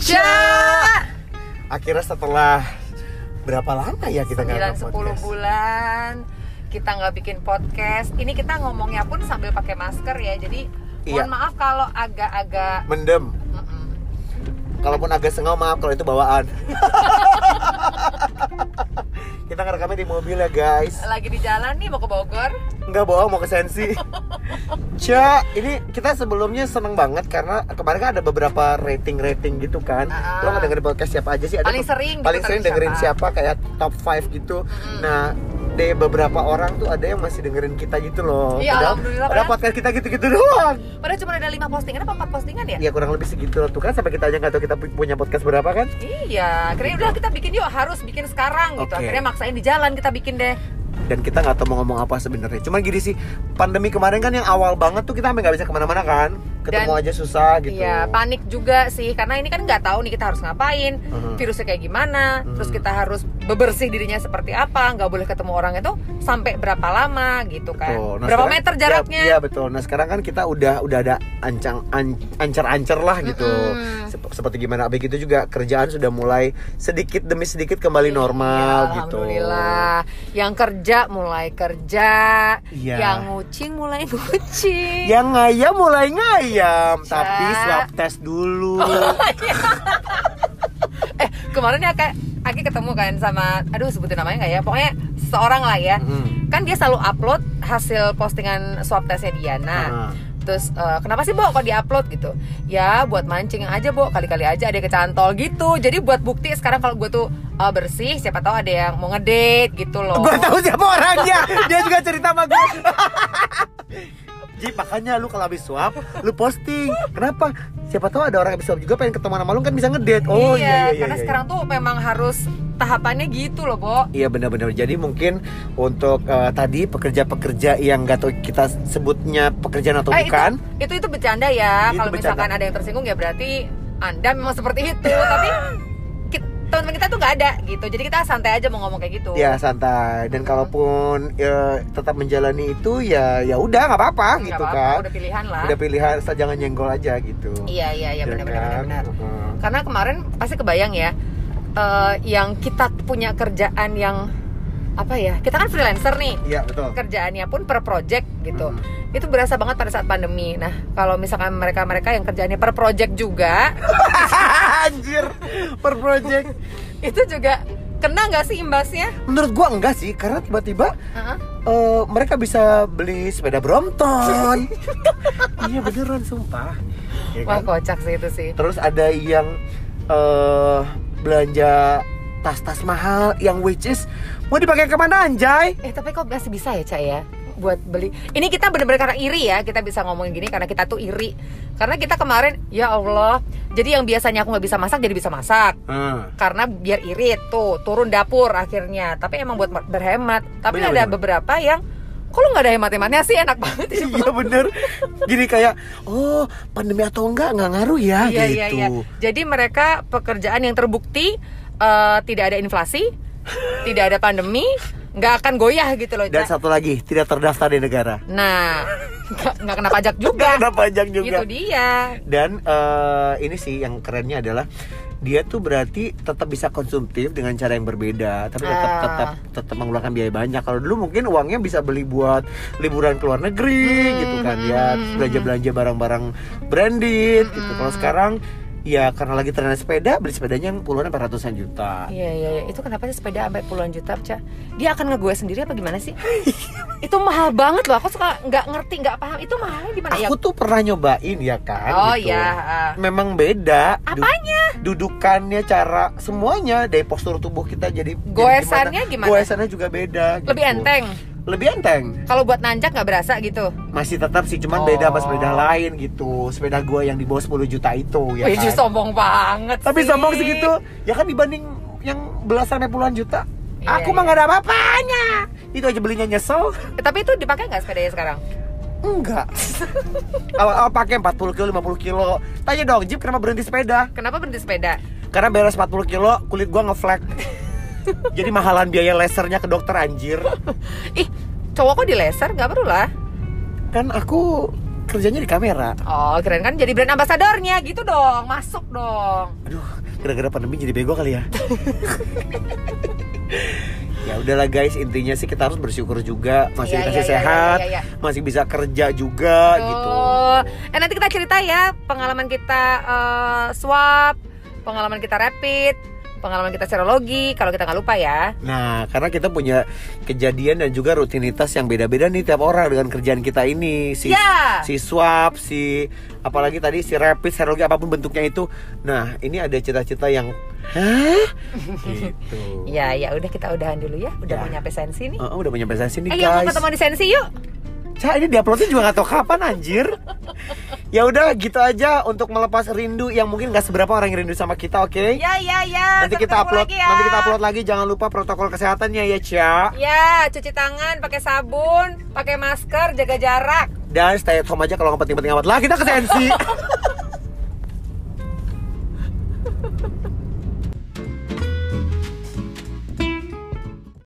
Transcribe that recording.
Ja. Akhirnya setelah berapa lama ya kita nggak 9 10 podcast? bulan kita nggak bikin podcast. Ini kita ngomongnya pun sambil pakai masker ya. Jadi Iya. mohon maaf kalau agak-agak Mendem. Mm-mm. Kalaupun agak sengau maaf kalau itu bawaan. kita ngerekamnya di mobil ya guys. lagi di jalan nih mau ke Bogor. Nggak bohong mau ke sensi. Ca, ini kita sebelumnya seneng banget karena kemarin kan ada beberapa rating-rating gitu kan. Ah. Lo ngedengerin podcast siapa aja sih? Ada Paling tuh- sering gitu paling sering dengerin siapa? siapa? kayak top 5 gitu. Nah, dari beberapa orang tuh ada yang masih dengerin kita gitu loh. Iya, Padahal- alhamdulillah, Padahal padahal- podcast kita gitu-gitu doang. Padahal cuma ada 5 postingan apa 4 postingan ya? Ya kurang lebih segitu tuh kan sampai kita aja nggak tahu kita pu- punya podcast berapa kan? Iya, akhirnya udah kita bikin yuk harus bikin sekarang gitu. Oke. Akhirnya maksain di jalan kita bikin deh. dan kita nggak tahu mau ngomong apa sebenarnya. Cuman gini sih, pandemi kemarin kan yang awal banget tuh kita sampai nggak bisa ke mana-mana kan, ketemu Dan- aja susah gitu. Iya, panik juga sih karena ini kan nggak tahu nih kita harus ngapain, Mhm. virusnya kayak gimana, Hmm. terus kita harus bebersih dirinya seperti apa, nggak boleh ketemu orang itu sampai berapa lama gitu kan? Betul. Nah, berapa sekarang- meter iya- jaraknya? Iya, betul. Nah sekarang kan kita udah udah ada ancang an- ancer-ancer lah gitu. Sep- seperti gimana? Begitu juga kerjaan sudah mulai sedikit demi sedikit kembali normal Iya, gitu. Alhamdulillah. Yang kerja mulai kerja, Iya. yang ngucing mulai ngucing. Yang ngayam mulai ngayam, Ca. tapi swab test dulu. eh kemarin ya kayak Aki ketemu kan sama, aduh sebutin namanya nggak ya? Pokoknya seorang lah ya. Mm. Kan dia selalu upload hasil postingan swab testnya dia. Nah, Ah. terus eh, kenapa sih Bo kok diupload gitu? Ya buat mancing aja Bo, kali-kali aja ada kecantol gitu. Jadi buat bukti sekarang kalau gue tuh eh, bersih, siapa tahu ada yang mau ngedate gitu loh. Gua tahu siapa orangnya. Dia juga cerita sama gue. Ji, makanya lu kalau habis swab, lu posting. Kenapa? Siapa tahu ada orang yang swab juga pengen ketemu sama lu kan bisa ngedate. Oh iya iya iya. karena iya. sekarang tuh memang harus tahapannya gitu loh, Bo. Iya benar-benar. Jadi mungkin untuk eh, tadi pekerja-pekerja yang nggak tahu kita sebutnya pekerjaan atau Eh, bukan. itu, itu itu bercanda ya. Kalau misalkan ada yang tersinggung ya berarti Anda memang seperti itu. Tapi teman-teman kita tuh nggak ada gitu. Jadi kita santai aja mau ngomong kayak gitu. Ya santai. Dan kalaupun eh, tetap menjalani itu ya ya udah nggak apa-apa Nggak gitu apa-apa, kan. Udah pilihan lah. Udah pilihan, jangan nyenggol aja gitu. Iya iya iya Ya benar-benar kan? benar. Heeh. Karena kemarin pasti kebayang ya eh, yang kita punya kerjaan yang apa ya? Kita kan freelancer nih. Iya betul. Kerjaannya pun per project gitu. Hmm. Itu berasa banget pada saat pandemi. Nah, kalau misalkan mereka-mereka yang kerjaannya per project juga, Anjir, per project. itu juga kena nggak sih imbasnya? Menurut gua enggak sih, karena tiba-tiba Heeh. eh, mereka bisa beli sepeda Brompton. iya beneran sumpah. Ya Wah kan? kocak sih itu sih. Terus ada yang eh belanja tas-tas mahal yang which is mau dipakai ke mana anjay? Eh tapi kok masih bisa ya Cak ya buat beli. Ini kita bener-bener karena iri ya kita bisa ngomongin gini karena kita tuh iri. Karena kita kemarin ya Allah. Jadi yang biasanya aku nggak bisa masak jadi bisa masak. Hmm. Karena biar irit tuh turun dapur akhirnya. Tapi emang buat berhemat. Tapi Bener, ada bener. beberapa yang kok lu nggak ada hemat-hematnya sih enak banget ya. Iya bener Gini kayak Oh pandemi atau enggak nggak ngaruh ya Iya gitu iya iya. Jadi mereka pekerjaan yang terbukti eh, tidak ada inflasi, tidak ada pandemi, nggak akan goyah gitu loh. Dan satu lagi Tidak terdaftar di negara Nah, nggak nggak kena pajak juga. Nggak kena pajak juga Itu dia. Dan eh, ini sih yang kerennya adalah dia tuh berarti tetap bisa konsumtif dengan cara yang berbeda, tapi tetap Ah. tetap tetap mengeluarkan biaya banyak. Kalau dulu mungkin uangnya bisa beli buat liburan ke luar negeri Hmm, gitu kan ya, belanja belanja barang-barang branded gitu. Kalau sekarang ya karena lagi tren sepeda, beli sepedanya yang puluhan sampai ratusan juta. Iya iya iya. Itu kenapa sih sepeda sampai puluhan juta, Ca? Dia akan ngegue sendiri apa gimana sih? itu mahal banget loh. Aku suka nggak ngerti, nggak paham. Itu mahalnya di mana ya? Aku tuh pernah nyobain ya kan. Oh gitu. iya. ah. Memang beda. Du- Apanya? dudukannya, cara semuanya dari postur tubuh kita jadi Goesannya gimana? Goesannya juga beda. Lebih gitu. enteng. Lebih enteng. Kalau buat nanjak nggak berasa gitu. Masih tetap sih, cuman Oh. beda sama sepeda lain gitu. Sepeda gua yang di bawah 10 juta itu ya Wih, kan. sombong banget Tapi sih. sombong segitu, ya kan dibanding yang belasan sampai puluhan juta. Iya, aku iya. mah gak ada apa-apanya. Itu aja belinya nyesel. Tapi itu dipakai nggak sepedanya sekarang? Enggak. Awal-awal pakai 40 kilo, 50 kilo. Tanya dong, Jeep kenapa berhenti sepeda? Kenapa berhenti sepeda? Karena beres 40 kilo, kulit gua ngeflek. Jadi mahalan biaya lasernya ke dokter anjir. Ih, cowok kok di laser? Nggak perlu lah. Kan aku kerjanya di kamera. Oh, keren kan jadi brand ambasadornya gitu dong. Masuk dong. Aduh, gara-gara pandemi jadi bego kali ya. ya udahlah guys, intinya sih kita harus bersyukur juga masih Iya, dikasih iya, sehat, iya, iya, masih bisa kerja juga gitu. Tuh. Eh nanti kita cerita ya pengalaman kita eh, swab, pengalaman kita rapid, pengalaman kita serologi kalau kita nggak lupa ya. Nah, karena kita punya kejadian dan juga rutinitas yang beda-beda nih tiap orang dengan kerjaan kita ini. Si Ya. si swab, si apalagi tadi si rapid, serologi apa pun bentuknya itu. Nah, ini ada cita-cita yang hah? gitu. Ya ya udah kita udahan dulu ya. Udah Ya. mau nyampe sensi nih. Oh, udah menyampai saya sini Eh yuk mau guys. ketemu di sensi yuk. Cah, ini diuploadnya juga gak tahu kapan anjir. Ya udah gitu aja untuk melepas rindu yang mungkin gak seberapa orang yang rindu sama kita, oke? Ya ya ya. Nanti Sampai kita upload, lagi ya. nanti kita upload lagi. Jangan lupa protokol kesehatannya ya, Cia. Ya, cuci tangan, pakai sabun, pakai masker, jaga jarak. Dan stay at home aja kalau nggak penting-penting amat lah kita ke sensi.